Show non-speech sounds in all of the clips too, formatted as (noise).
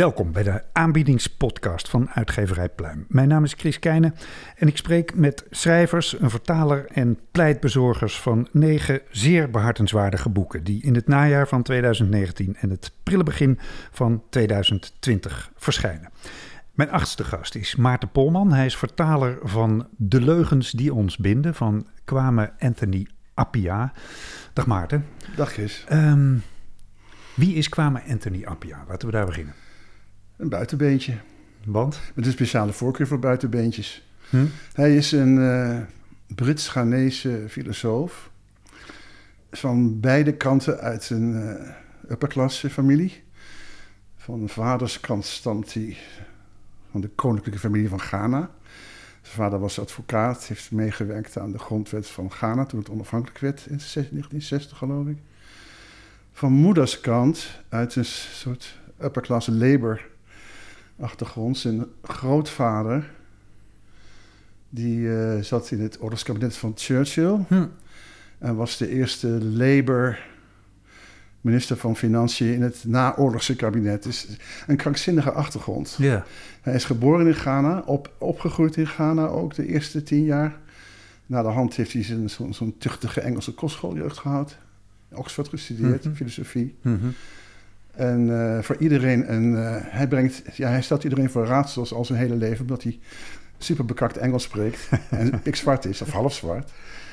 Welkom bij de aanbiedingspodcast van uitgeverij Pluim. Mijn naam is Chris Keijnen en ik spreek met schrijvers, een vertaler en pleitbezorgers van negen zeer behartenswaardige boeken die in het najaar van 2019 en het prille begin van 2020 verschijnen. Mijn achtste gast is Maarten Polman. Hij is vertaler van De Leugens die ons binden van Kwame Anthony Appia. Dag Maarten. Dag Chris. Ehm, wie is Kwame Anthony Appia? Laten we daar beginnen. Een buitenbeentje. Want? Met een speciale voorkeur voor buitenbeentjes. Hm? Hij is een uh, Brits-Ghanese filosoof. Van beide kanten uit een uh, upperklasse familie. Van vaderskant stamt hij van de koninklijke familie van Ghana. Zijn vader was advocaat, heeft meegewerkt aan de grondwet van Ghana toen het onafhankelijk werd in 1960 geloof ik. Van moederskant uit een soort upperklasse labor achtergrond. Zijn grootvader, die uh, zat in het oorlogskabinet van Churchill. Hm. En was de eerste Labour minister van Financiën in het naoorlogse kabinet. Dus een krankzinnige achtergrond. Ja. Hij is geboren in Ghana, op, opgegroeid in Ghana ook de eerste tien jaar. Na de hand heeft hij zo'n zo, tuchtige Engelse kostschooljeugt gehad. In Oxford gestudeerd, Mhm. filosofie. Mhm. En eh, voor iedereen, een, eh, hij, brengt, ja, hij stelt iedereen voor raadsels al zijn hele leven, omdat hij super bekakt Engels spreekt (laughs) en pikzwart is, of half zwart.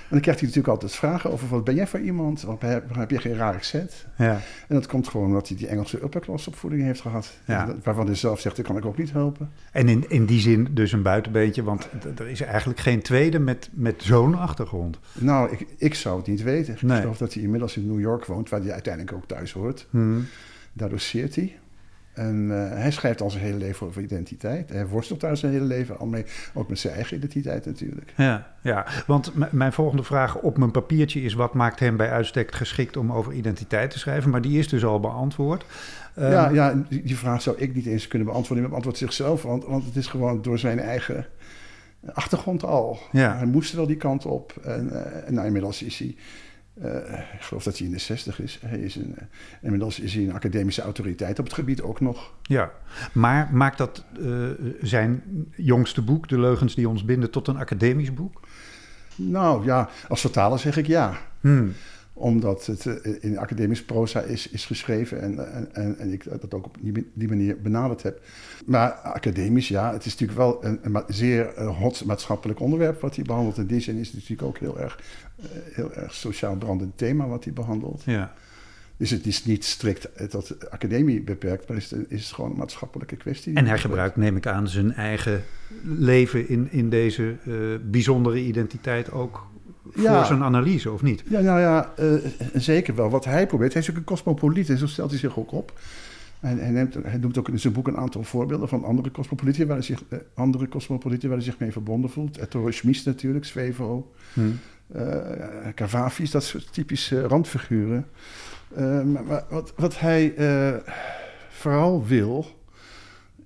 En dan krijgt hij natuurlijk altijd vragen over wat ben jij voor iemand? Of heb, heb je geen raar accent? Ja. En dat komt gewoon omdat hij die Engelse upperklasse opvoeding heeft gehad. Ja. Waarvan hij zelf zegt, dat kan ik ook niet helpen. En in, in die zin dus een buitenbeentje, want er is eigenlijk geen tweede met, met zo'n achtergrond. Nou, ik, ik zou het niet weten. Ik Nee. geloof dat hij inmiddels in New York woont, waar hij uiteindelijk ook thuis hoort. Hm. Daar doseert hij. En eh, hij schrijft al zijn hele leven over identiteit. Hij worstelt daar zijn hele leven al mee. Ook met zijn eigen identiteit natuurlijk. Ja, ja, want mijn volgende vraag op mijn papiertje is: wat maakt hem bij uitstek geschikt om over identiteit te schrijven? Maar die is dus al beantwoord. Ehm, ja, ja die, die vraag zou ik niet eens kunnen beantwoorden. Hij beantwoordt zichzelf, want, want het is gewoon door zijn eigen achtergrond al. Ja. Hij moest wel die kant op. En, en nou, inmiddels is hij... eh, ik geloof dat hij in de zestig is. Hij is een, eh, inmiddels is hij een academische autoriteit op het gebied ook nog. ja. maar maakt dat eh, zijn jongste boek, De Leugens die ons binden, tot een academisch boek? Nou ja, als vertaler zeg ik ja. Hm. Omdat het eh, in academisch proza is, is geschreven en, en, en, ik dat ook op die, die manier benaderd heb. Maar academisch, ja, het is natuurlijk wel een, zeer eh, hot maatschappelijk onderwerp wat hij behandelt. In die zin is het natuurlijk ook heel erg, eh, heel erg sociaal brandend thema wat hij behandelt. Ja. Dus het is niet strikt tot academie beperkt, maar is het, is gewoon een maatschappelijke kwestie. En hij gebruikt, neem ik aan, zijn eigen leven in, in deze bijzondere identiteit ook voor Ja. zijn analyse, of niet? Ja, nou ja, eh, zeker wel. Wat hij probeert, hij is ook een cosmopoliet en zo stelt hij zich ook op. En hij, neemt, hij noemt ook in zijn boek een aantal voorbeelden van andere cosmopolieten waar hij zich, eh, andere cosmopolieten waar hij zich mee verbonden voelt. Ettore Schmies natuurlijk, Svevo, Hm. eh Cavafis, dat soort typische randfiguren. Maar, maar wat, wat hij vooral wil,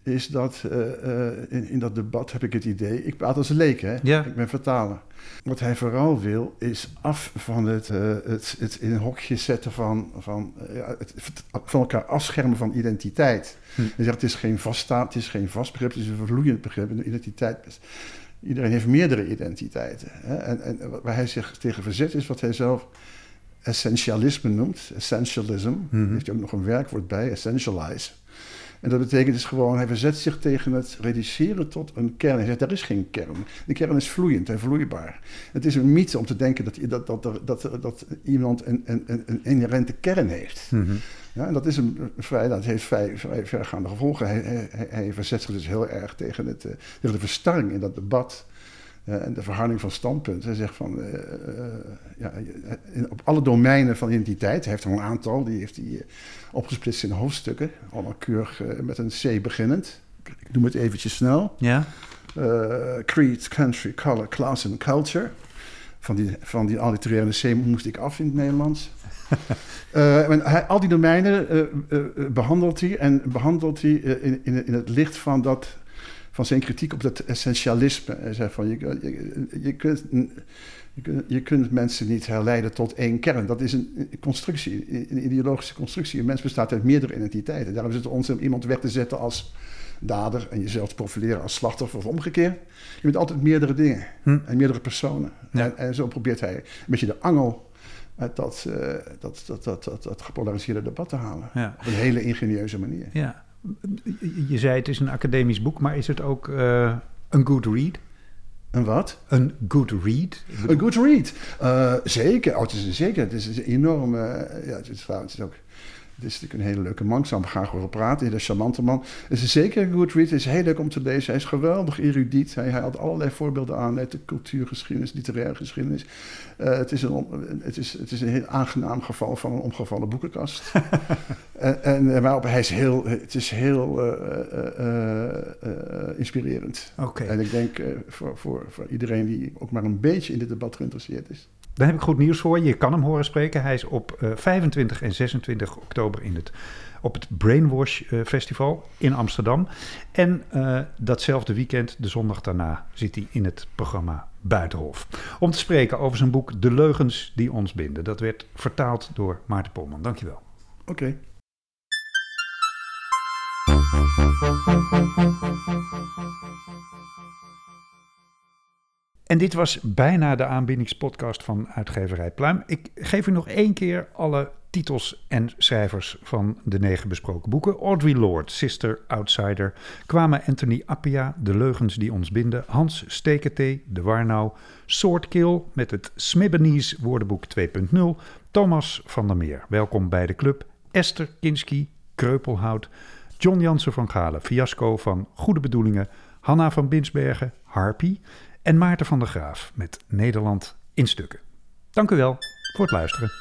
is dat eh, eh, in, in dat debat heb ik het idee, ik praat als een leek, hè? Ja. ik ben vertaler. Wat hij vooral wil, is af van het, eh, het, het in een hokje zetten van, van, ja, het, van elkaar afschermen van identiteit. Hm. Hij zegt, het is geen vaststaat, het is geen vast begrip, het is een vervloeiend begrip. En de identiteit, iedereen heeft meerdere identiteiten. Hè? En, en waar hij zich tegen verzet is wat hij zelf essentialisme noemt, essentialism. Daar heeft hij ook nog een werkwoord bij, essentialize. En dat betekent dus gewoon, hij verzet zich tegen het reduceren tot een kern. Hij zegt, er is geen kern. De kern is vloeiend en vloeibaar. Het is een mythe om te denken dat, dat, dat, dat, dat, dat iemand een, een, een, inherente kern heeft. Mhm. Ja, en dat, is een, vrij, dat heeft vrij, vrij vergaande gevolgen. Hij, hij, hij verzet zich dus heel erg tegen, het, eh, tegen de verstarring in dat debat. Eh, en de verharding van standpunten. Hij zegt van, eh, eh, ja, op alle domeinen van identiteit, hij heeft er een aantal, die heeft hij opgesplitst in hoofdstukken. Allemaal keurig met een C beginnend. Ik noem het eventjes snel. Ja? Creed, country, color, class en culture. van die, van die allitererende C moest ik af in het Nederlands. (laughs) Uh, hij, al die domeinen uh, uh, behandelt hij en behandelt hij in, in, in, het licht van, dat, van zijn kritiek op dat essentialisme. Hij zegt van je, je, je, kunt, je, kunt, je kunt mensen niet herleiden tot één kern. Dat is een constructie, een ideologische constructie. Een mens bestaat uit meerdere identiteiten. Daarom is het ons om iemand weg te zetten als dader en jezelf te profileren als slachtoffer of omgekeerd. Je bent altijd meerdere dingen hm. en meerdere personen. En, en, zo probeert hij een beetje de angel uit dat, uh, dat, dat, dat, dat, dat, gepolariseerde debat te halen. Op een hele ingenieuze manier. Ja. Je zei het is een academisch boek, maar is het ook uh, een good read? Een wat? Een good read. Een good read. Uh, zeker. Oh, het is, zeker. Het is een enorm. ja, het is, het is ook het is natuurlijk een hele leuke man. Ik zal hem graag over praten. Een charmante man. Het is zeker een good read. Het is heel leuk om te lezen. Hij is geweldig erudiet. Hij, hij had allerlei voorbeelden aan uit de cultuurgeschiedenis, literaire geschiedenis. Uh, het, is een, het, is, het is een heel aangenaam geval van een omgevallen boekenkast. (laughs) en, en waarop hij is heel, het is heel uh, uh, inspirerend. Okay. En ik denk voor, voor, voor iedereen die ook maar een beetje in dit debat geïnteresseerd is. Dan heb ik goed nieuws voor je. Je kan hem horen spreken. Hij is op 25 en 26 oktober in het, op het Brainwash Festival in Amsterdam. En uh, datzelfde weekend, de zondag daarna, zit hij in het programma Buitenhof. Om te spreken over zijn boek De Leugens die ons binden. Dat werd vertaald door Maarten Polman. Dankjewel. Oké. En dit was bijna de aanbiedingspodcast van uitgeverij Pluim. Ik geef u nog één keer alle titels en schrijvers van de negen besproken boeken. Audrey Lord, Sister Outsider, Kwame Anthony Appia, De Leugens die ons binden, Hans Steketee, De Warnau, Swordkill met het Smibbenese woordenboek 2.0, Thomas van der Meer, welkom bij de club, Esther Kinski, Kreupelhout, John Jansen van Galen, Fiasco van Goede Bedoelingen, Hanna van Binsbergen, Harpy en Maarten van der Graaf met Nederland in stukken. Dank u wel voor het luisteren.